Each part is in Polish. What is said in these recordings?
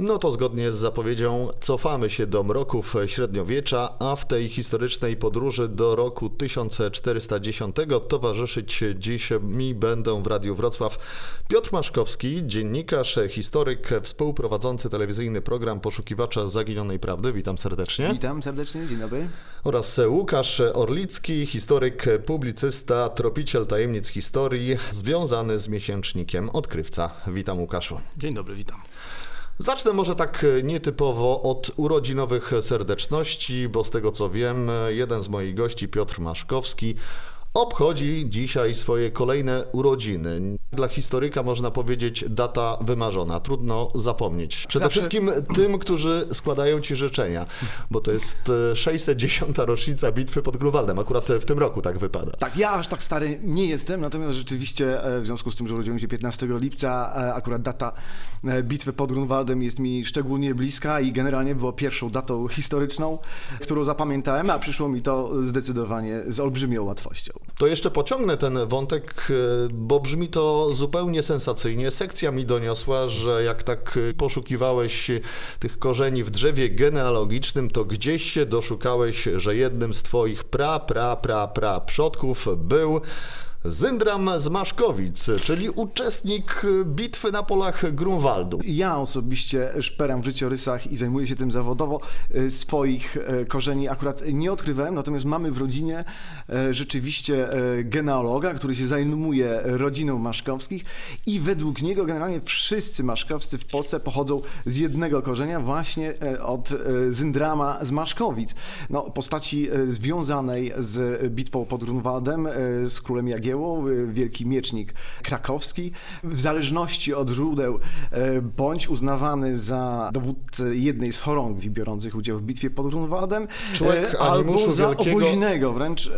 No to zgodnie z zapowiedzią cofamy się do mroków średniowiecza, a w tej historycznej podróży do roku 1410 towarzyszyć dziś mi będą w Radiu Wrocław Piotr Maszkowski, dziennikarz, historyk, współprowadzący telewizyjny program Poszukiwacza Zaginionej Prawdy. Witam serdecznie. Witam serdecznie, dzień dobry. Oraz Łukasz Orlicki, historyk, publicysta, tropiciel tajemnic historii, związany z miesięcznikiem Odkrywca. Witam Łukaszu. Dzień dobry, witam. Zacznę może tak nietypowo od urodzinowych serdeczności, bo z tego co wiem, jeden z moich gości, Piotr Maszkowski, obchodzi dzisiaj swoje kolejne urodziny. Dla historyka można powiedzieć data wymarzona, trudno zapomnieć. Przede Zawsze... wszystkim tym, którzy składają Ci życzenia, bo to jest 610. rocznica bitwy pod Grunwaldem, akurat w tym roku tak wypada. Tak, ja aż tak stary nie jestem, natomiast rzeczywiście w związku z tym, że urodziłem się 15 lipca, akurat data bitwy pod Grunwaldem jest mi szczególnie bliska i generalnie była pierwszą datą historyczną, którą zapamiętałem, a przyszło mi to zdecydowanie z olbrzymią łatwością. To jeszcze pociągnę ten wątek, bo brzmi to zupełnie sensacyjnie. Sekcja mi doniosła, że jak tak poszukiwałeś tych korzeni w drzewie genealogicznym, to gdzieś się doszukałeś, że jednym z twoich pra, pra, pra, pra przodków był Zyndram z Maszkowic, czyli uczestnik bitwy na polach Grunwaldu. Ja osobiście szperam w życiorysach i zajmuję się tym zawodowo. Swoich korzeni akurat nie odkrywałem, natomiast mamy w rodzinie rzeczywiście genealoga, który się zajmuje rodziną Maszkowskich i według niego generalnie wszyscy Maszkowscy w Polsce pochodzą z jednego korzenia, właśnie od Zyndrama z Maszkowic. No, postaci związanej z bitwą pod Grunwaldem, z królem Jagiełą, wielki miecznik krakowski. W zależności od źródeł bądź uznawany za dowódcę jednej z chorągwi biorących udział w bitwie pod Grunwaldem, Człowiek albo za wielkiego... oboźnego wręcz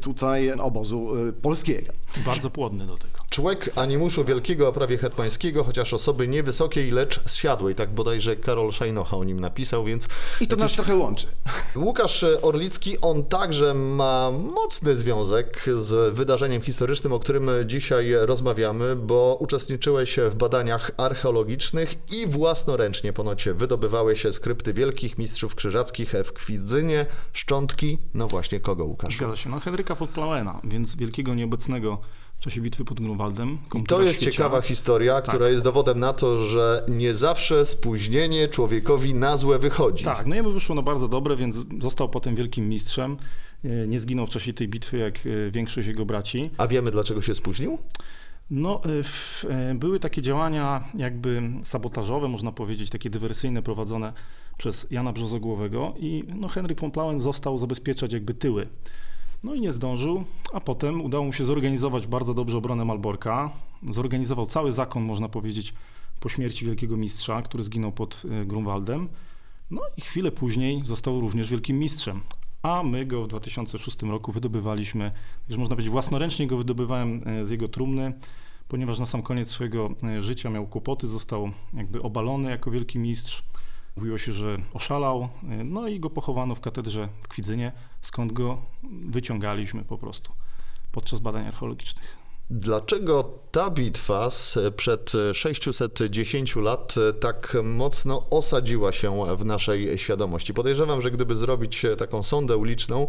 tutaj obozu polskiego. Bardzo płodny do tego. Człek animuszu wielkiego, a prawie hetmańskiego, chociaż osoby niewysokiej, lecz zsiadłej. Tak bodajże Karol Szajnocha o nim napisał, więc... I to nas trochę łączy. Łukasz Orlicki, on także ma mocny związek z wydarzeniem historycznym, o którym dzisiaj rozmawiamy, bo uczestniczyłeś w badaniach archeologicznych i własnoręcznie ponoć wydobywałeś skrypty wielkich mistrzów krzyżackich w Kwidzynie, szczątki, no właśnie kogo Łukasz? Zgadza się, no Henryka von Plauena, więc wielkiego nieobecnego w czasie bitwy pod Grunwaldem. I to jest ciekawa historia, która jest dowodem na to, że nie zawsze spóźnienie człowiekowi na złe wychodzi. Tak, no jemu wyszło no bardzo dobre, więc został potem wielkim mistrzem. Nie zginął w czasie tej bitwy jak większość jego braci. A wiemy dlaczego się spóźnił? No, w, były takie działania jakby sabotażowe, można powiedzieć, takie dywersyjne prowadzone przez Jana Brzozogłowego i no, Henryk von Plauen został zabezpieczać jakby tyły. No i nie zdążył, a potem udało mu się zorganizować bardzo dobrze obronę Malborka. Zorganizował cały zakon, można powiedzieć, po śmierci wielkiego mistrza, który zginął pod Grunwaldem. No i chwilę później został również wielkim mistrzem. A my go w 2006 roku wydobywaliśmy, już można powiedzieć własnoręcznie go wydobywałem z jego trumny, ponieważ na sam koniec swojego życia miał kłopoty, został jakby obalony jako wielki mistrz. Mówiło się, że oszalał, no i go pochowano w katedrze w Kwidzynie, skąd go wyciągaliśmy po prostu podczas badań archeologicznych. Dlaczego ta bitwa sprzed 610 lat tak mocno osadziła się w naszej świadomości? Podejrzewam, że gdyby zrobić taką sondę uliczną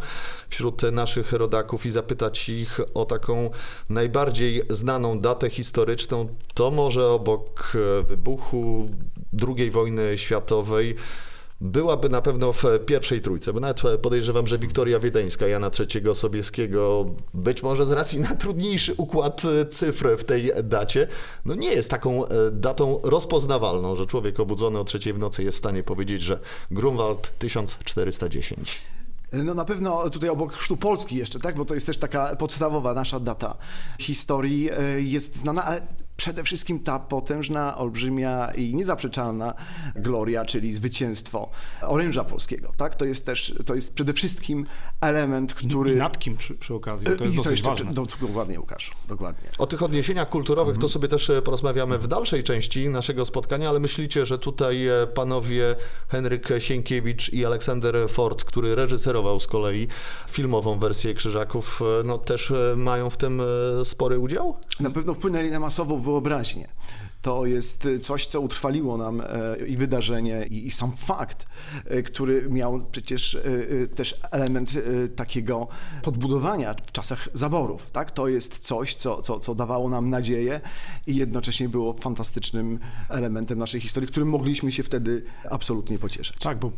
wśród naszych rodaków i zapytać ich o taką najbardziej znaną datę historyczną, to może obok wybuchu II wojny światowej byłaby na pewno w pierwszej trójce, bo nawet podejrzewam, że Wiktoria Wiedeńska, Jana III Sobieskiego, być może z racji na trudniejszy układ cyfr w tej dacie, no nie jest taką datą rozpoznawalną, że człowiek obudzony o trzeciej w nocy jest w stanie powiedzieć, że Grunwald 1410. No na pewno tutaj obok Chrztu Polski jeszcze, tak? Bo to jest też taka podstawowa nasza data historii jest znana, ale przede wszystkim ta potężna, olbrzymia i niezaprzeczalna gloria, czyli zwycięstwo oręża polskiego, tak? To jest też, to jest przede wszystkim element, który... I nad kim przy, przy okazji, to jest I dosyć to jeszcze, ważne. Do, dokładnie, Łukasz, dokładnie. O tych odniesieniach kulturowych to sobie też porozmawiamy w dalszej części naszego spotkania, ale myślicie, że tutaj panowie Henryk Sienkiewicz i Aleksander Ford, który reżyserował z kolei filmową wersję Krzyżaków, no też mają w tym spory udział? Na pewno wpłynęli na masową wyobraźnię to jest coś, co utrwaliło nam e, i wydarzenie, i, i sam fakt, e, który miał przecież e, też element takiego podbudowania w czasach zaborów. Tak? To jest coś, co, co, co dawało nam nadzieję i jednocześnie było fantastycznym elementem naszej historii, którym mogliśmy się wtedy absolutnie pocieszać. Tak, bo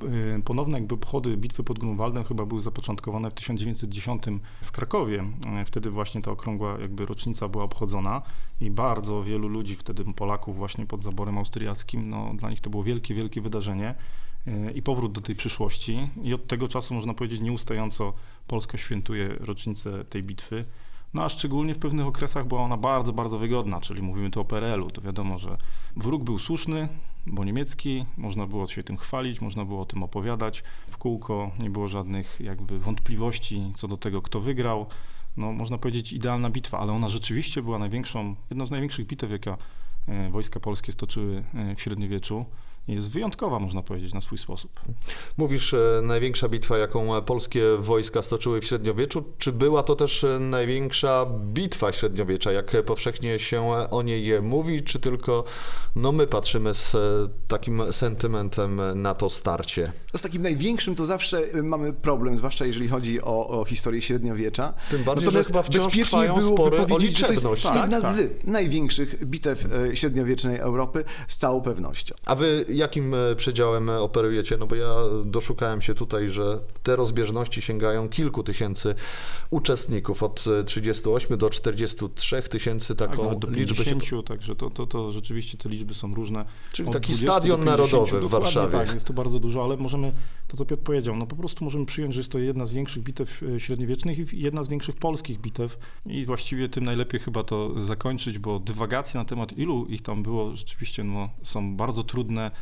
ponowne jakby obchody bitwy pod Grunwaldem chyba były zapoczątkowane w 1910 w Krakowie. Wtedy właśnie ta okrągła jakby rocznica była obchodzona i bardzo wielu ludzi wtedy, Polaków właśnie pod zaborem austriackim, no dla nich to było wielkie, wielkie wydarzenie y, i powrót do tej przyszłości i od tego czasu można powiedzieć nieustająco Polska świętuje rocznicę tej bitwy. No a szczególnie w pewnych okresach była ona bardzo, bardzo wygodna, czyli mówimy tu o PRL-u. To wiadomo, że wróg był słuszny, bo niemiecki, można było się tym chwalić, można było o tym opowiadać w kółko, nie było żadnych jakby wątpliwości co do tego, kto wygrał. No, można powiedzieć idealna bitwa, ale ona rzeczywiście była największą, jedną z największych bitew, jaka e, wojska polskie stoczyły e, w średniowieczu. Jest wyjątkowa, można powiedzieć, na swój sposób. Mówisz, e, największa bitwa, jaką polskie wojska stoczyły w średniowieczu. Czy była to też e, największa bitwa średniowiecza, jak powszechnie się o niej mówi, czy tylko no, my patrzymy z e, takim sentymentem na to starcie? Z takim największym to zawsze mamy problem, zwłaszcza jeżeli chodzi o, o historię średniowiecza. Tym bardziej, że chyba wciąż trwają spory o liczebność, jedna tak? z największych bitew średniowiecznej Europy z całą pewnością. A wy jakim e, przedziałem e, operujecie? No bo ja doszukałem się tutaj, że te rozbieżności sięgają kilku tysięcy uczestników, od e, 38 do 43 tysięcy Tak, taką nawet do liczbę się... 50, także to, to, to rzeczywiście te liczby są różne. Czyli Od taki 20 do stadion 50, narodowy w Warszawie. Tak, jest to bardzo dużo, ale możemy, to co Piotr powiedział, no po prostu możemy przyjąć, że jest to jedna z większych bitew e, średniowiecznych i jedna z większych polskich bitew i właściwie tym najlepiej chyba to zakończyć, bo dywagacje na temat ilu ich tam było rzeczywiście no, są bardzo trudne.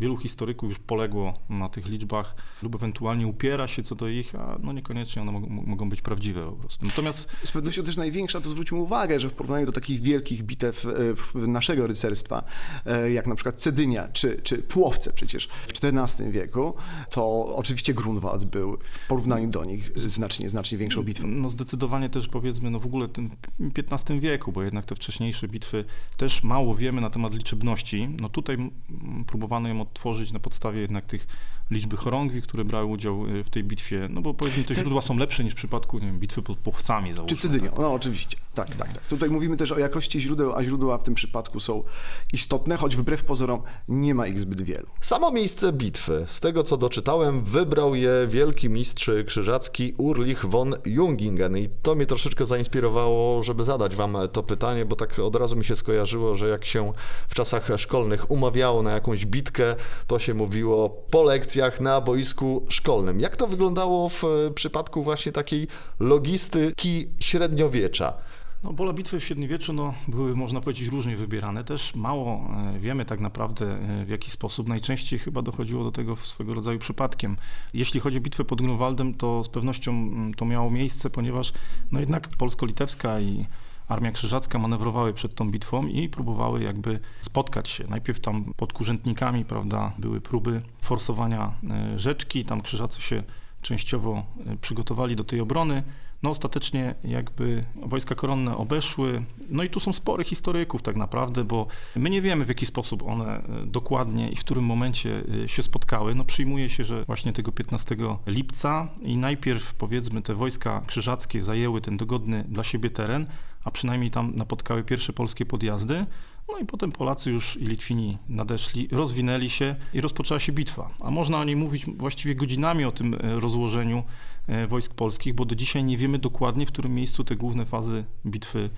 Wielu historyków już poległo na tych liczbach lub ewentualnie upiera się co do ich, a no niekoniecznie one mogą, mogą być prawdziwe po prostu. Natomiast Z pewnością też największa, to zwróćmy uwagę, że w porównaniu do takich wielkich bitew e, naszego rycerstwa, e, jak na przykład Cedynia czy, czy Płowce przecież w XIV wieku, to oczywiście Grunwald był w porównaniu do nich znacznie, znacznie większą bitwą. No zdecydowanie też powiedzmy, no w ogóle tym XV wieku, bo jednak te wcześniejsze bitwy też mało wiemy na temat liczebności. No tutaj próbowano ją odtworzyć na podstawie jednak tych liczby chorągwi, które brały udział y, w tej bitwie, no bo powiedzmy te źródła są lepsze niż w przypadku, nie wiem, bitwy pod Pochcami Czy załóżmy. Cydynią, no oczywiście. Tak, tak, tak. Tutaj mówimy też o jakości źródeł, a źródła w tym przypadku są istotne, choć wbrew pozorom nie ma ich zbyt wielu. Samo miejsce bitwy, z tego co doczytałem, wybrał je wielki mistrz krzyżacki Urlich von Jungingen i to mnie troszeczkę zainspirowało, żeby zadać wam to pytanie, bo tak od razu mi się skojarzyło, że jak się w czasach szkolnych umawiało na jakąś bitkę, to się mówiło po lekcjach na boisku szkolnym. Jak to wyglądało w e, przypadku właśnie takiej logistyki średniowiecza? No, pola bitwy w średniowieczu no, były, można powiedzieć, różnie wybierane. Też mało e, wiemy tak naprawdę, e, w jaki sposób. Najczęściej chyba dochodziło do tego swego rodzaju przypadkiem. Jeśli chodzi o bitwę pod Grunwaldem, to z pewnością mm, to miało miejsce, ponieważ no, jednak polsko-litewska i Armia Krzyżacka manewrowały przed tą bitwą i próbowały jakby spotkać się. Najpierw tam pod Kurzętnikami, prawda, były próby forsowania e, rzeczki, tam Krzyżacy się częściowo e, przygotowali do tej obrony. No ostatecznie jakby wojska koronne obeszły. No i tu są spory historyków tak naprawdę, bo my nie wiemy w jaki sposób one e, dokładnie i w którym momencie e, się spotkały. No przyjmuje się, że właśnie tego 15 lipca i najpierw powiedzmy te wojska krzyżackie zajęły ten dogodny dla siebie teren, a przynajmniej tam napotkały pierwsze polskie podjazdy. No i potem Polacy już i Litwini nadeszli, rozwinęli się i rozpoczęła się bitwa. A można o niej mówić właściwie godzinami o tym e, rozłożeniu wojsk polskich, bo do dzisiaj nie wiemy dokładnie, w którym miejscu te główne fazy bitwy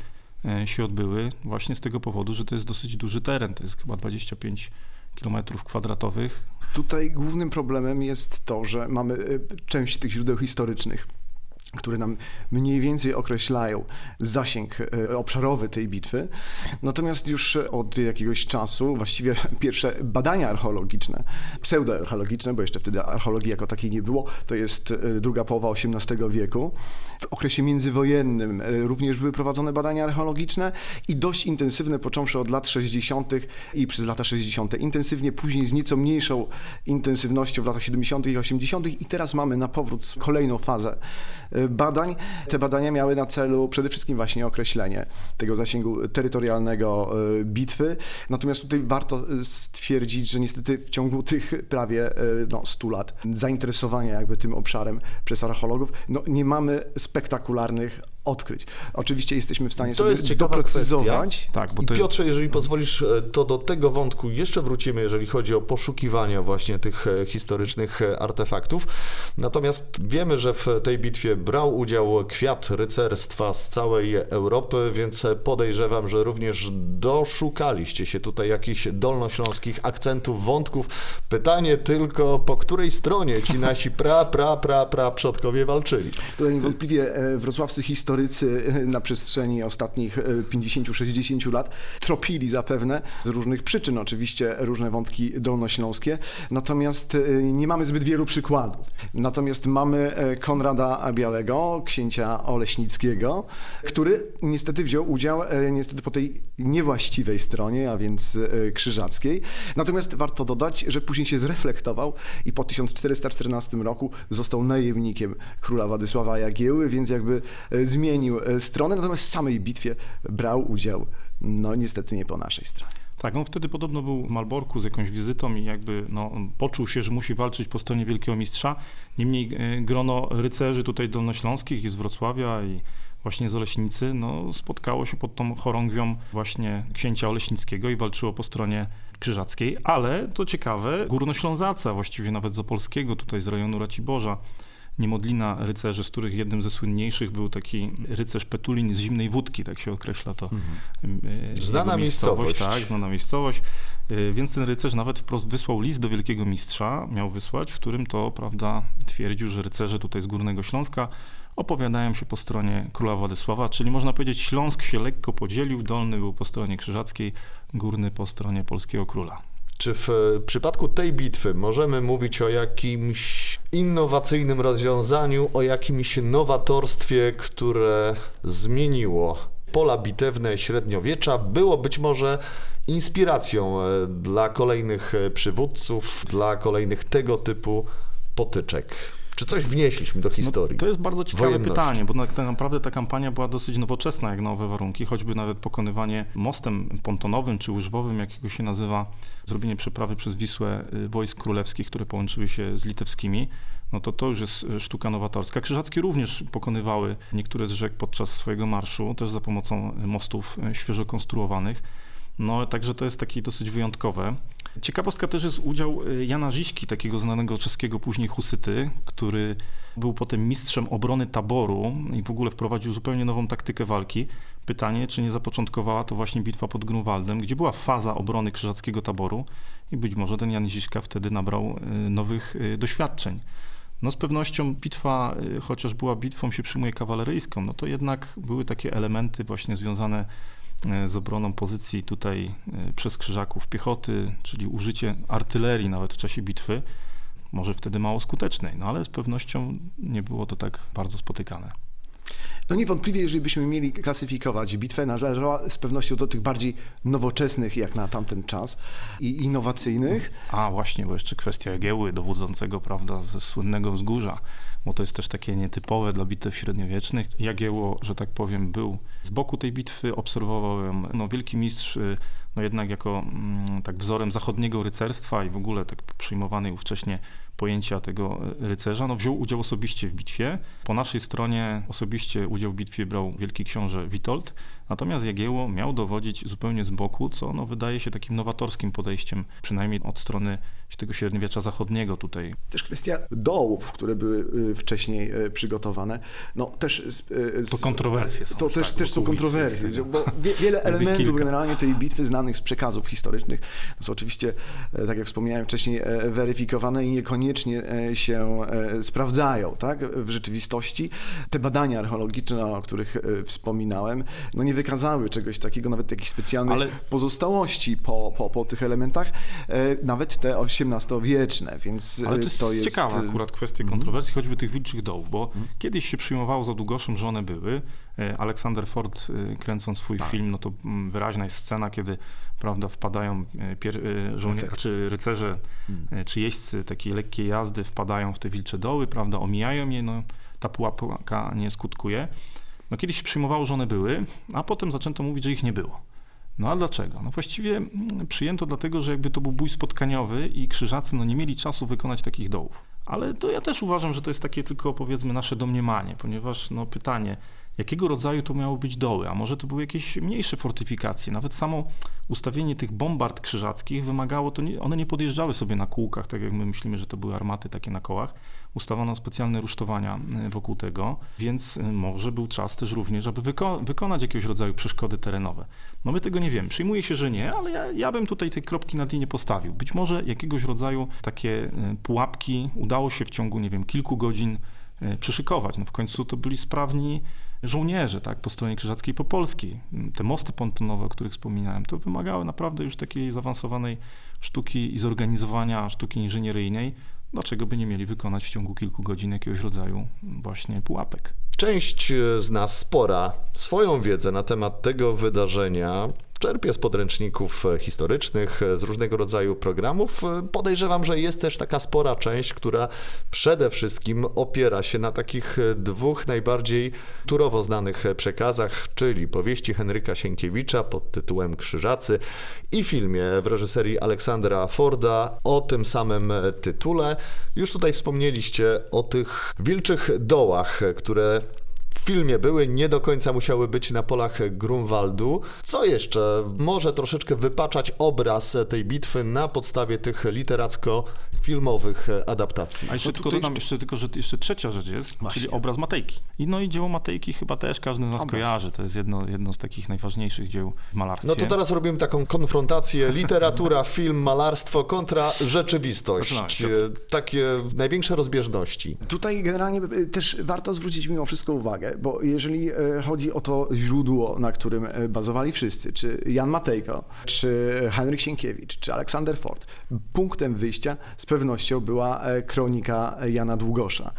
e, się odbyły. Właśnie z tego powodu, że to jest dosyć duży teren, to jest chyba 25 kilometrów kwadratowych. Tutaj głównym problemem jest to, że mamy y, część tych źródeł historycznych, które nam mniej więcej określają zasięg y, obszarowy tej bitwy. Natomiast już od jakiegoś czasu, właściwie pierwsze badania archeologiczne, pseudoarcheologiczne, bo jeszcze wtedy archeologii jako takiej nie było, to jest y, druga połowa XVIII wieku. W okresie międzywojennym y, również były prowadzone badania archeologiczne i dość intensywne, począwszy od lat 60. i przez lata 60. Intensywnie, później z nieco mniejszą intensywnością w latach 70. i 80. i teraz mamy na powrót kolejną fazę e, badań. Te badania miały na celu przede wszystkim właśnie określenie tego zasięgu terytorialnego e, bitwy. Natomiast tutaj warto stwierdzić, że niestety w ciągu tych prawie no, 100 lat zainteresowania jakby tym obszarem przez archeologów, no, nie mamy spektakularnych odkryć. Oczywiście jesteśmy w stanie to sobie jest doprecyzować. Kwestia. Tak, bo I to jest- Piotrze, jeżeli pozwolisz, e, to do tego wątku jeszcze wrócimy, jeżeli chodzi o poszukiwania właśnie tych e, historycznych e, artefaktów. Natomiast wiemy, że w tej bitwie brał udział kwiat rycerstwa z całej Europy, więc podejrzewam, że również doszukaliście się tutaj jakichś dolnośląskich akcentów, wątków. Pytanie tylko, po której stronie ci nasi pra, pra, pra, pra przodkowie walczyli. Tutaj niewątpliwie wrocławscy historycy e, na przestrzeni ostatnich e, 50-60 lat tropili zapewne z różnych przyczyn oczywiście różne wątki dolnośląskie, natomiast e, nie mamy zbyt wielu przykładów. Natomiast mamy e, Konrada Białego, księcia Oleśnickiego, który niestety wziął udział e, niestety po tej niewłaściwej stronie, a więc e, krzyżackiej. Natomiast warto dodać, że później się zreflektował i po 1414 roku został najemnikiem króla Władysława Jagieły, więc jakby e, zmienił e, stronę, natomiast w samej bitwie brał udział, no niestety nie po naszej stronie. Tak, on wtedy podobno był w Malborku z jakąś wizytą i jakby no, poczuł się, że musi walczyć po stronie wielkiego mistrza. Niemniej e, grono rycerzy tutaj dolnośląskich i z Wrocławia i właśnie z Oleśnicy, no, spotkało się pod tą chorągwią właśnie księcia Oleśnickiego i walczyło po stronie krzyżackiej, ale to ciekawe, górnoślązaca, właściwie nawet z Opolskiego, tutaj z rejonu Raciborza, niemodlina rycerzy, z których jednym ze słynniejszych był taki rycerz Petulin z Zimnej Wódki, tak się określa to. e, Znana jego miejscowość. Tak, znana miejscowość. E, Więc ten rycerz nawet wprost wysłał list do Wielkiego Mistrza, miał wysłać, w którym to, prawda, twierdził, że rycerze tutaj z Górnego Śląska opowiadają się po stronie króla Władysława, czyli można powiedzieć Śląsk się lekko podzielił, dolny był po stronie krzyżackiej, górny po stronie polskiego króla. Czy w e, przypadku tej bitwy możemy mówić o jakimś innowacyjnym rozwiązaniu, o jakimś nowatorstwie, które zmieniło pola bitewne średniowiecza, było być może inspiracją e, dla kolejnych e, przywódców, dla kolejnych tego typu potyczek? Czy coś wnieśliśmy do historii? No, to jest bardzo ciekawe wojenności? pytanie, bo tak naprawdę ta kampania była dosyć nowoczesna jak na nowe warunki, choćby nawet pokonywanie mostem pontonowym czy łyżwowym, jakiego się nazywa, zrobienie przeprawy przez Wisłę y, wojsk królewskich, które połączyły się z litewskimi. No to to już jest y, sztuka nowatorska. Krzyżackie również pokonywały niektóre z rzek podczas swojego marszu, też za pomocą mostów y, świeżo konstruowanych. No, także to jest takie dosyć wyjątkowe. Ciekawostka też jest udział y, Jana Ziśki, takiego znanego czeskiego później husyty, który był potem mistrzem obrony taboru i w ogóle wprowadził zupełnie nową taktykę walki. Pytanie, czy nie zapoczątkowała to właśnie bitwa pod Grunwaldem, gdzie była faza obrony krzyżackiego taboru i być może ten Jan Ziśka wtedy nabrał y, nowych y, doświadczeń. No z pewnością bitwa, chociaż była bitwą się przyjmuje kawaleryjską, no to jednak były takie elementy właśnie związane z obroną pozycji tutaj e, przez krzyżaków piechoty, czyli użycie artylerii nawet w czasie bitwy, może wtedy mało skutecznej, no ale z pewnością nie było to tak bardzo spotykane. No niewątpliwie, jeżeli byśmy mieli klasyfikować bitwę, należała z pewnością do tych bardziej nowoczesnych jak na tamten czas i innowacyjnych. A właśnie, bo jeszcze kwestia Jagieły, dowódzącego, prawda, ze słynnego wzgórza, bo to jest też takie nietypowe dla bitew średniowiecznych. Jagieło, że tak powiem, był z boku tej bitwy, obserwował ją, no wielki mistrz, y, no jednak jako mm, tak wzorem zachodniego rycerstwa i w ogóle tak przyjmowanej ówcześnie pojęcia tego y, rycerza, no wziął udział osobiście w bitwie. Po naszej stronie osobiście udział w bitwie brał wielki książę Witold, natomiast Jagieło miał dowodzić zupełnie z boku, co no, wydaje się takim nowatorskim podejściem, przynajmniej od strony tego średniowiecza zachodniego tutaj. Też kwestia dołów, które były y, wcześniej y, przygotowane. No też z, y, z, To kontrowersje są To też, tak, też są wokół bitwy. kontrowersje, bo wie, wiele elementów generalnie tej bitwy znanych z przekazów historycznych to są oczywiście, e, tak jak wspomniałem wcześniej, e, weryfikowane i niekoniecznie e, się e, sprawdzają tak, w rzeczywistości. Te badania archeologiczne, o których e, wspominałem, no nie wykazały czegoś takiego, nawet jakichś specjalnych Ale- pozostałości po, po, po tych elementach, nawet te XVIII-wieczne, więc Ale to jest, to jest ciekawa akurat kwestia kontrowersji, choćby tych wilczych dołów, bo kiedyś się przyjmowało za Długoszem, że one były. Aleksander Ford kręcąc swój film, no to mm, wyraźna jest scena, kiedy prawda, wpadają e, pier, e, żołnierze, czy rycerze, e, czy jeźdźcy takiej lekkiej jazdy wpadają w te wilcze doły, prawda, omijają je, no ta pułapka nie skutkuje. No kiedyś się przyjmowało, że one były, a potem zaczęto mówić, że ich nie było. No a dlaczego? No właściwie mm, przyjęto dlatego, że jakby to był bój spotkaniowy i krzyżacy no, nie mieli czasu wykonać takich dołów. Ale to ja też uważam, że to jest takie tylko powiedzmy nasze domniemanie, ponieważ no pytanie, jakiego rodzaju to miały być doły, a może to były jakieś mniejsze fortyfikacje. Nawet samo ustawienie tych bombard krzyżackich wymagało, to nie, one nie podjeżdżały sobie na kółkach, tak jak my myślimy, że to były armaty takie na kołach. Ustawano specjalne rusztowania y, wokół tego, więc y, może był czas też również, aby wyko wykonać jakiegoś rodzaju przeszkody terenowe. No my tego nie wiemy. Przyjmuje się, że nie, ale ja, ja bym tutaj tej kropki na nie postawił. Być może jakiegoś rodzaju takie y, pułapki udało się w ciągu, nie wiem, kilku godzin przyszykować. No w końcu to byli sprawni żołnierze, tak, po stronie krzyżackiej, po polskiej. Te mosty pontonowe, o których wspominałem, to wymagały naprawdę już takiej zaawansowanej sztuki i zorganizowania sztuki inżynieryjnej. Dlaczego by nie mieli wykonać w ciągu kilku godzin jakiegoś rodzaju właśnie pułapek? Część z nas spora swoją wiedzę na temat tego wydarzenia czerpie z podręczników historycznych, z różnego rodzaju programów. Podejrzewam, że jest też taka spora część, która przede wszystkim opiera się na takich dwóch najbardziej turowo znanych przekazach, czyli powieści Henryka Sienkiewicza pod tytułem Krzyżacy i filmie w reżyserii Aleksandra Forda o tym samym tytule. Już tutaj wspomnieliście o tych wilczych dołach, które filmie były, nie do końca musiały być na polach Grunwaldu. Co jeszcze może troszeczkę wypaczać obraz tej bitwy na podstawie tych literacko-filmowych adaptacji? A jeszcze tylko dodam jeszcze tylko, że jeszcze trzecia rzecz jest, Właśnie. czyli obraz Matejki. I no i dzieło Matejki chyba też każdy z nas obraz. kojarzy. To jest jedno, jedno z takich najważniejszych dzieł w malarstwie. No to teraz robimy taką konfrontację literatura, film, malarstwo kontra rzeczywistość. Takie największe rozbieżności. Tutaj generalnie też warto zwrócić mimo wszystko uwagę, bo jeżeli e, chodzi o to źródło, na którym e, bazowali wszyscy, czy Jan Matejko, czy Henryk Sienkiewicz, czy Aleksander Ford, punktem wyjścia z pewnością była e, kronika Jana Długosza.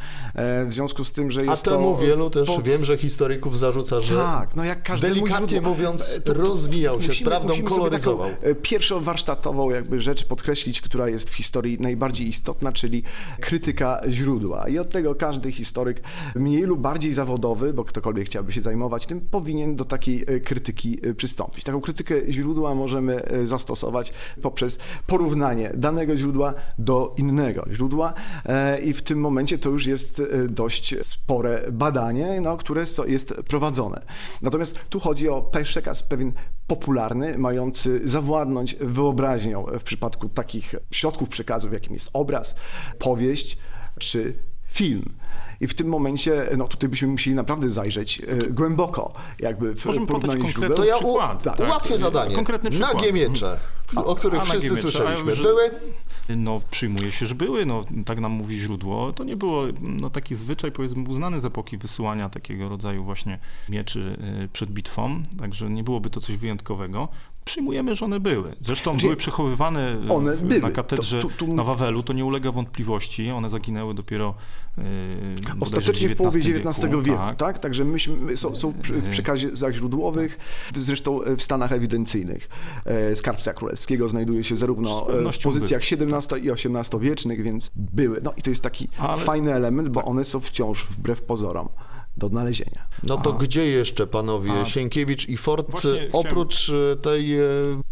W związku z tym, że jest A temu to wielu też pod... wiem, że historyków zarzuca, że tak, no jak delikatnie źródło, mówiąc to, to, rozwijał się, musimy, prawdą koloryzował. Pierwszą warsztatową jakby rzecz podkreślić, która jest w historii najbardziej istotna, czyli krytyka źródła. I od tego każdy historyk mniej lub bardziej zawodowy bo ktokolwiek chciałby się zajmować tym, powinien do takiej e, krytyki e, przystąpić. Taką krytykę źródła możemy e, zastosować poprzez porównanie danego źródła do innego źródła i w tym momencie to już jest dość spore badanie, no, które jest prowadzone. Natomiast tu chodzi o przekaz pewien popularny, mający zawładnąć wyobraźnią w przypadku takich środków przekazów, jakim jest obraz, powieść czy film. I w tym momencie, no tutaj byśmy musieli naprawdę zajrzeć e, głęboko, jakby w Możemy porównaniu źródeł. To ja u, tak, ułatwię tak, zadanie. Konkretny przykład. Na Giemiecze, o których wszyscy słyszeliśmy. Były? No przyjmuje się, że były, no tak nam mówi źródło. To nie było no, taki zwyczaj, powiedzmy, uznany z epoki wysyłania takiego rodzaju właśnie mieczy e, przed bitwą, także nie byłoby to coś wyjątkowego przyjmujemy, że one były. Zresztą były przechowywane one były. na katedrze to, to, to... na Wawelu, to nie ulega wątpliwości. One zaginęły dopiero yy, Ostatecznie w połowie XIX wieku, wieku tak? tak? Także myśmy, są, są w przekazach źródłowych, zresztą w stanach ewidencyjnych e, Skarbca Królewskiego znajduje się zarówno w pozycjach XVII i XVIII wiecznych, więc były. No i to jest taki Ale... fajny element, bo one są wciąż wbrew pozorom do odnalezienia. No to A. gdzie jeszcze panowie A. Sienkiewicz i Ford Właśnie oprócz chciałem... tej, e,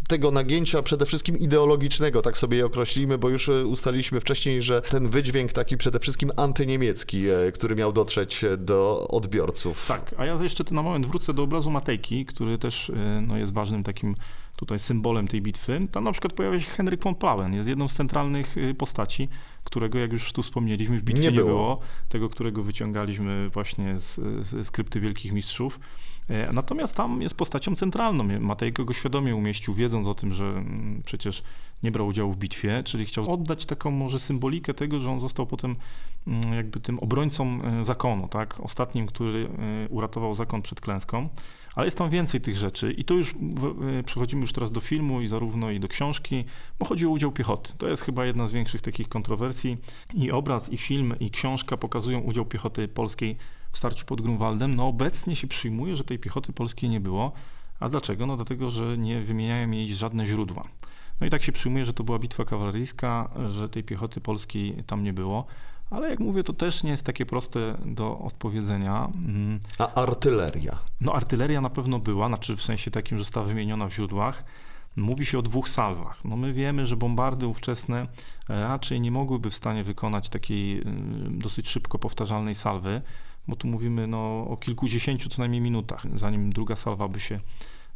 tego nagięcia przede wszystkim ideologicznego, tak sobie je określimy, bo już e, ustaliliśmy wcześniej, że ten wydźwięk taki przede wszystkim antyniemiecki, e, który miał dotrzeć do odbiorców. Tak, a ja jeszcze na moment wrócę do obrazu Matejki, który też no, jest ważnym takim tutaj symbolem tej bitwy. Tam na przykład pojawia się Henryk von Plauen, jest jedną z centralnych postaci którego, jak już tu wspomnieliśmy, w bitwie nie było. Nie było tego, którego wyciągaliśmy właśnie z, z skrypty Wielkich Mistrzów. E, natomiast tam jest postacią centralną. Matejko go świadomie umieścił, wiedząc o tym, że mm, przecież nie brał udziału w bitwie, czyli chciał oddać taką może symbolikę tego, że on został potem mm, jakby tym obrońcą e, zakonu, tak? Ostatnim, który e, uratował zakon przed klęską. Ale jest tam więcej tych rzeczy i tu już przechodzimy już teraz do filmu i zarówno i do książki, bo chodzi o udział piechoty. To jest chyba jedna z większych takich kontrowersji. I obraz, i film, i książka pokazują udział piechoty polskiej w starciu pod Grunwaldem. No obecnie się przyjmuje, że tej piechoty polskiej nie było. A dlaczego? No dlatego, że nie wymieniają jej żadne źródła. No i tak się przyjmuje, że to była bitwa kawaleryjska, że tej piechoty polskiej tam nie było. ale jak mówię, to też nie jest takie proste do odpowiedzenia. Mm, A artyleria? No artyleria na pewno była, znaczy w sensie takim, że została wymieniona w źródłach. Mówi się o dwóch salwach. No my wiemy, że bombardy ówczesne raczej nie mogłyby w stanie wykonać takiej y, dosyć szybko powtarzalnej salwy, bo tu mówimy no, o kilkudziesięciu co najmniej minutach, zanim druga salwa by się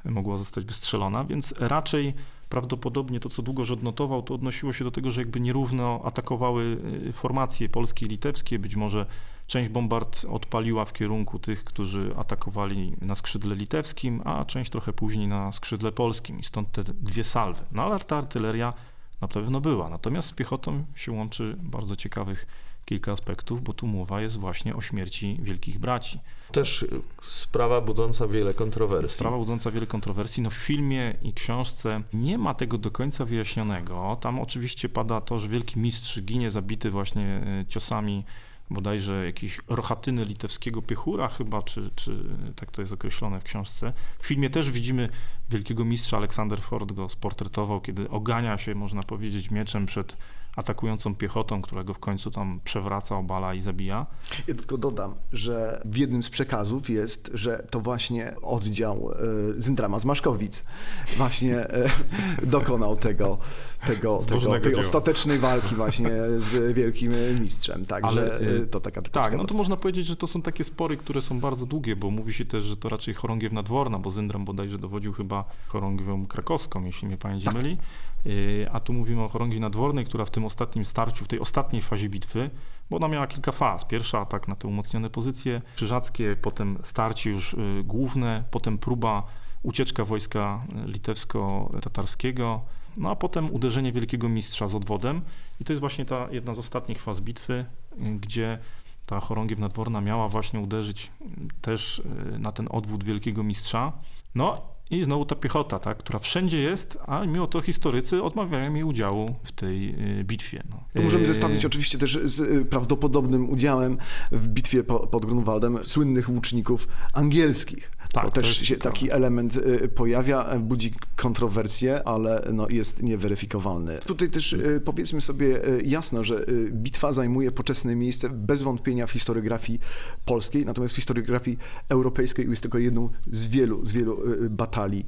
mogła zostać wystrzelona, więc raczej prawdopodobnie to, co Długosz odnotował, to odnosiło się do tego, że jakby nierówno atakowały y, formacje polskie i litewskie, być może część bombard odpaliła w kierunku tych, którzy atakowali na skrzydle litewskim, a część trochę później na skrzydle polskim. I stąd te dwie salwy. No ale ta artyleria na pewno była, natomiast z piechotą się łączy bardzo ciekawych kilka aspektów, bo tu mowa jest właśnie o śmierci wielkich braci. Też sprawa budząca wiele kontrowersji. Sprawa budząca wiele kontrowersji. No w filmie i książce nie ma tego do końca wyjaśnionego. Tam oczywiście pada to, że wielki mistrz ginie zabity właśnie e, ciosami bodajże jakiejś rochatyny litewskiego piechura chyba, czy, czy tak to jest określone w książce. W filmie też widzimy wielkiego mistrza, Aleksander Ford go sportretował, kiedy ogania się, można powiedzieć, mieczem przed atakującą piechotą, która go w końcu tam przewraca, obala i zabija. Ja tylko dodam, że w jednym z przekazów jest, że to właśnie oddział e, Zyndrama z Maszkowic właśnie e, dokonał tego, tego, tego tej ostatecznej walki właśnie z wielkim mistrzem. Także Ale, e, to taka Tak, no to można powiedzieć, że to są takie spory, które są bardzo długie, bo mówi się też, że to raczej chorągiew nadworna, bo Zyndram bodajże dowodził chyba chorągiewią krakowską, jeśli mnie pamięć tak. myli. A tu mówimy o chorągwi nadwornej, która w tym ostatnim starciu, w tej ostatniej fazie bitwy, bo ona miała kilka faz. Pierwsza atak na te umocnione pozycje krzyżackie, potem starcie już y, główne, potem próba ucieczka wojska litewsko-tatarskiego, no a potem uderzenie wielkiego mistrza z odwodem. I to jest właśnie ta jedna z ostatnich faz bitwy, y, gdzie ta chorągiew nadworna miała właśnie uderzyć też y, na ten odwód wielkiego mistrza. No i znowu ta piechota, tak, która wszędzie jest, a mimo to historycy odmawiają jej udziału w tej y, bitwie. No. To możemy y, zestawić oczywiście też z y, prawdopodobnym udziałem w bitwie pod Grunwaldem słynnych łuczników angielskich. Tak, to też się taki element pojawia, budzi kontrowersje, ale no jest nieweryfikowalny. Tutaj też powiedzmy sobie jasno, że bitwa zajmuje poczesne miejsce bez wątpienia w historiografii polskiej, natomiast w historiografii europejskiej jest tylko jedną z wielu, z wielu batalii batalii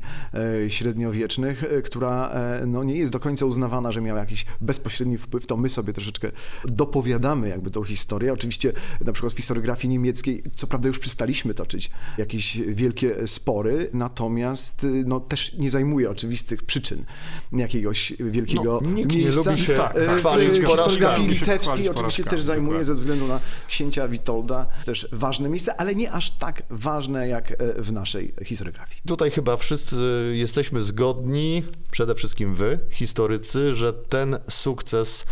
e, średniowiecznych, e, która e, no, nie jest do końca uznawana, że miała jakiś bezpośredni wpływ, to my sobie troszeczkę dopowiadamy jakby tą historię. Oczywiście na przykład w historiografii niemieckiej, co prawda już przestaliśmy toczyć jakieś wielkie spory, natomiast no, też nie zajmuje oczywistych przyczyn jakiegoś wielkiego no, nikt miejsca. nie lubi się tak, chwalić w historiografii litewskiej oczywiście też zajmuje ze względu na księcia Witolda też ważne miejsce, ale nie aż tak ważne jak w naszej historiografii. Tutaj chyba wszyscy jesteśmy zgodni, przede wszystkim wy, historycy, że ten sukces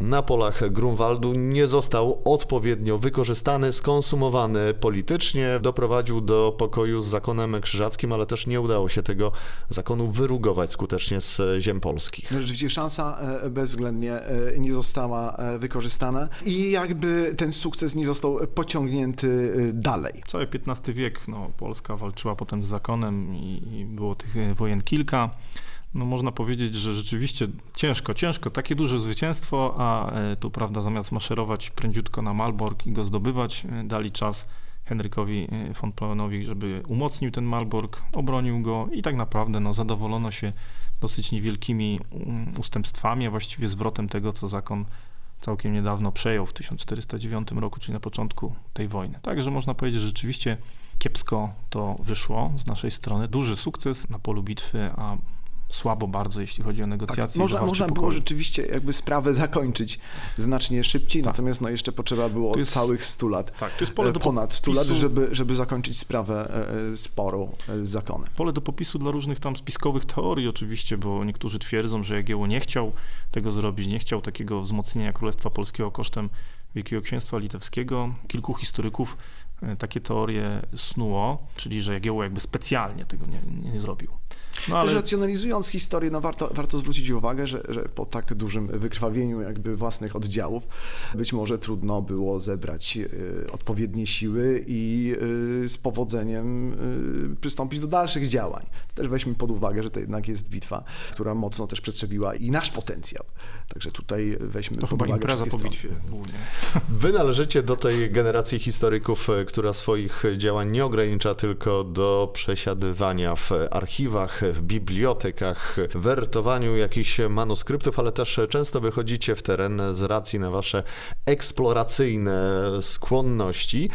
na polach Grunwaldu nie został odpowiednio wykorzystany, skonsumowany politycznie, doprowadził do pokoju z zakonem krzyżackim, ale też nie udało się tego zakonu wyrugować skutecznie z ziem polskich. Rzeczywiście szansa e, bezwzględnie e, nie została e, wykorzystana i jakby ten sukces nie został pociągnięty dalej. Cały XV wiek no, Polska walczyła potem z zakonem i było tych wojen kilka no można powiedzieć, że rzeczywiście ciężko, ciężko, takie duże zwycięstwo, a e, tu prawda zamiast maszerować prędziutko na Malbork i go zdobywać, e, dali czas Henrykowi e, von Plauenowi, żeby umocnił ten Malbork, obronił go i tak naprawdę no, zadowolono się dosyć niewielkimi mm, ustępstwami, a właściwie zwrotem tego, co zakon całkiem niedawno przejął w 1409 roku, czyli na początku tej wojny. Także można powiedzieć, że rzeczywiście kiepsko to wyszło z naszej strony. Duży sukces na polu bitwy, a słabo bardzo, jeśli chodzi o negocjacje. Tak, można można było rzeczywiście jakby sprawę zakończyć znacznie szybciej, tak. natomiast no jeszcze potrzeba było jest, całych 100 lat, tak, to jest pole do ponad 100 lat, żeby, żeby zakończyć sprawę e, e, sporu e, z zakonem. Pole do popisu dla różnych tam spiskowych teorii oczywiście, bo niektórzy twierdzą, że Jagiełło nie chciał tego zrobić, nie chciał takiego wzmocnienia Królestwa Polskiego kosztem Wielkiego Księstwa Litewskiego. Kilku historyków takie teorie snuło, czyli że Jagiełło jakby specjalnie tego nie, nie zrobił. No, Też ale racjonalizując historię, no warto, warto zwrócić uwagę, że, że po tak dużym wykrwawieniu jakby własnych oddziałów być może trudno było zebrać y, odpowiednie siły i y, z powodzeniem y, przystąpić do dalszych działań. Też weźmy pod uwagę, że to jednak jest bitwa, która mocno też przetrzebiła i nasz potencjał. Także tutaj weźmy to pod uwagę impreza po bitwie. Wy należycie do tej generacji historyków, e, która swoich działań nie ogranicza tylko do przesiadywania w archiwach, w bibliotekach, wertowaniu jakichś manuskryptów, ale też często wychodzicie w teren z racji na wasze eksploracyjne skłonności.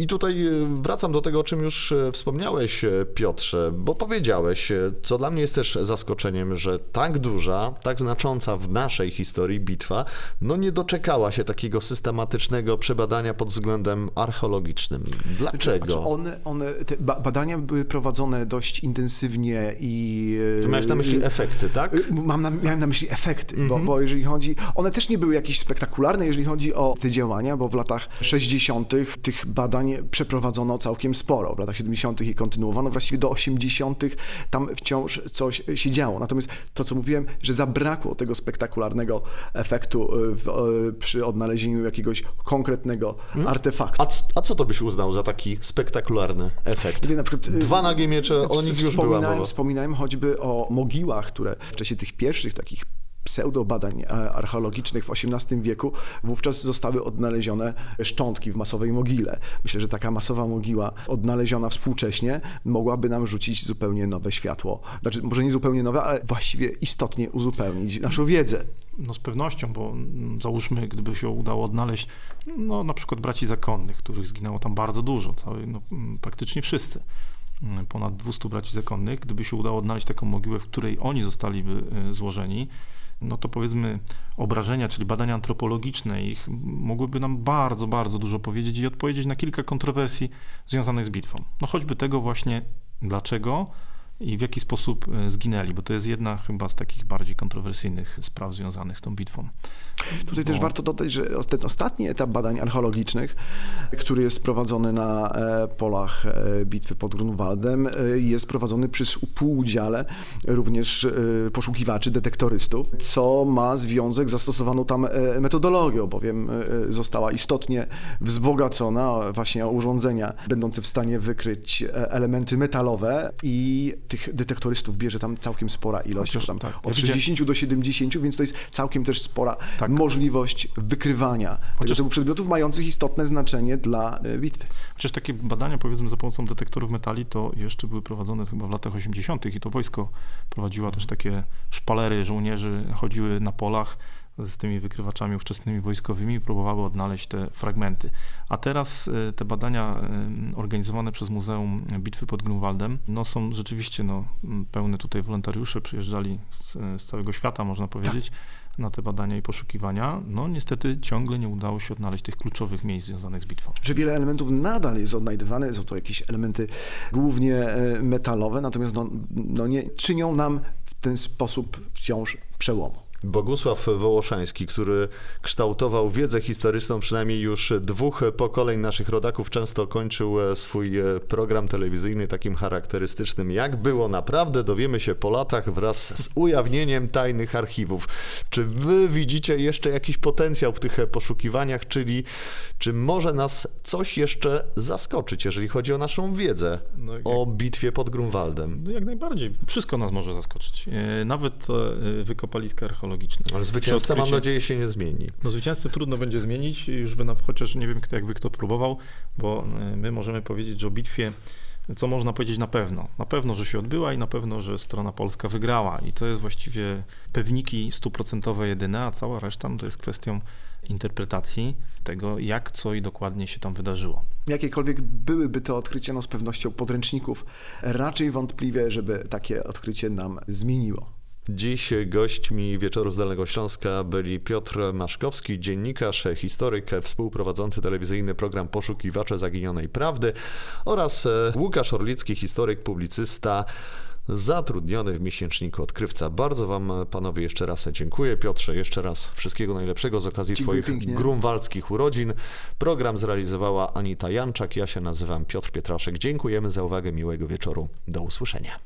I tutaj e, wracam do tego, o czym już e, wspomniałeś, e, Piotrze, bo powiedziałeś, co dla mnie jest też zaskoczeniem, że tak duża, tak znacząca w naszej historii bitwa, no nie doczekała się takiego systematycznego przebadania pod względem archeologicznym. Dlaczego? Znaczy one, one, te ba- badania były prowadzone dość intensywnie i... Tu miałeś na myśli efekty, tak? Mam na, miałem na myśli efekty, bo, Mhm. bo jeżeli chodzi, one też nie były jakieś spektakularne, jeżeli chodzi o te działania, bo w latach 60. tych badań przeprowadzono całkiem sporo. W latach 70. i kontynuowano, właściwie do 80. tam wciąż coś się działo. Natomiast to, co mówiłem, że zabrakło tego spektakularnego efektu y, w, y, przy odnalezieniu jakiegoś konkretnego artefaktu. A, a co to byś uznał za taki spektakularny efekt? Na przykład, y, Dwa nagie miecze, o nich już była mowa. Wspominałem choćby o mogiłach, które w czasie tych pierwszych takich pseudobadań e, archeologicznych w XVIII wieku wówczas zostały odnalezione szczątki w masowej mogile. Myślę, że taka masowa mogiła odnaleziona współcześnie mogłaby nam rzucić zupełnie nowe światło. Znaczy, może nie zupełnie nowe, ale właściwie istotnie uzupełnić naszą wiedzę. No z pewnością, bo mm, załóżmy, gdyby się udało odnaleźć, no na przykład braci zakonnych, których zginęło tam bardzo dużo, cały, no, mm, praktycznie wszyscy, Mm, ponad 200 braci zakonnych, gdyby się udało odnaleźć taką mogiłę, w której oni zostaliby y, złożeni, no to powiedzmy obrażenia, czyli badania antropologiczne ich mogłyby nam bardzo, bardzo dużo powiedzieć i odpowiedzieć na kilka kontrowersji związanych z bitwą. No choćby tego właśnie, dlaczego i w jaki sposób e, zginęli, bo to jest jedna chyba z takich bardziej kontrowersyjnych spraw związanych z tą bitwą. Tutaj też Bo- warto dodać, że ten ostatni etap badań archeologicznych, który jest prowadzony na e, polach e, bitwy pod Grunwaldem, jest prowadzony przy współudziale również poszukiwaczy, detektorystów, co ma związek z zastosowaną tam metodologią, bowiem została istotnie wzbogacona właśnie o urządzenia będące w stanie wykryć elementy metalowe i tych detektorystów bierze tam całkiem spora ilość, Chociaż tam tak, od widziałem- 60 do 70, więc to jest całkiem też spora Tak. możliwość wykrywania tego Chociaż- typu przedmiotów mających istotne znaczenie dla e, bitwy. Chociaż takie badania, powiedzmy, za pomocą detektorów metali, to jeszcze były prowadzone chyba w latach 80. i to wojsko prowadziło też takie szpalery, żołnierzy chodziły na polach z tymi wykrywaczami ówczesnymi wojskowymi próbowały odnaleźć te fragmenty. A teraz e, te badania e, organizowane przez Muzeum Bitwy pod Grunwaldem no, są rzeczywiście no, pełne tutaj wolontariusze, przyjeżdżali z, z całego świata, można powiedzieć, na te badania i poszukiwania. No niestety ciągle nie udało się odnaleźć tych kluczowych miejsc związanych z bitwą. Że wiele elementów nadal jest odnajdywane, są to jakieś elementy głównie e, metalowe, natomiast no, no nie czynią nam w ten sposób wciąż przełomu. Bogusław Wołoszański, który kształtował wiedzę historyczną przynajmniej już dwóch pokoleń naszych rodaków, często kończył swój program telewizyjny takim charakterystycznym. Jak było naprawdę, dowiemy się po latach wraz z ujawnieniem tajnych archiwów. Czy wy widzicie jeszcze jakiś potencjał w tych poszukiwaniach, czyli czy może nas coś jeszcze zaskoczyć, jeżeli chodzi o naszą wiedzę No, jak- o bitwie pod Grunwaldem? No jak najbardziej. Wszystko nas może zaskoczyć. E, Nawet e, wykopaliska archeologiczne. Ale Czy zwycięzca, mam nadzieję, się nie zmieni. No zwycięzcy trudno będzie zmienić, już by na, chociaż nie wiem, kto, jakby kto próbował, bo e, my możemy powiedzieć, że o bitwie, co można powiedzieć na pewno? Na pewno, że się odbyła i na pewno, że strona polska wygrała. I to jest właściwie pewniki stuprocentowe jedyne, a cała reszta no, to jest kwestią interpretacji tego, jak, co i dokładnie się tam wydarzyło. Jakiekolwiek byłyby to odkrycia, no z pewnością podręczników, raczej wątpliwie, żeby takie odkrycie nam zmieniło. Dziś gośćmi Wieczoru z Dolnego Śląska byli Piotr Maszkowski, dziennikarz, historyk, współprowadzący telewizyjny program Poszukiwacze Zaginionej Prawdy oraz e, Łukasz Orlicki, historyk, publicysta, zatrudniony w miesięczniku Odkrywca. Bardzo Wam, panowie, jeszcze raz dziękuję. Piotrze, jeszcze raz wszystkiego najlepszego z okazji Dziękuję Twoich pięknie. grunwaldzkich urodzin. Program zrealizowała Anita Janczak, ja się nazywam Piotr Pietraszek. Dziękujemy za uwagę, miłego wieczoru. Do usłyszenia.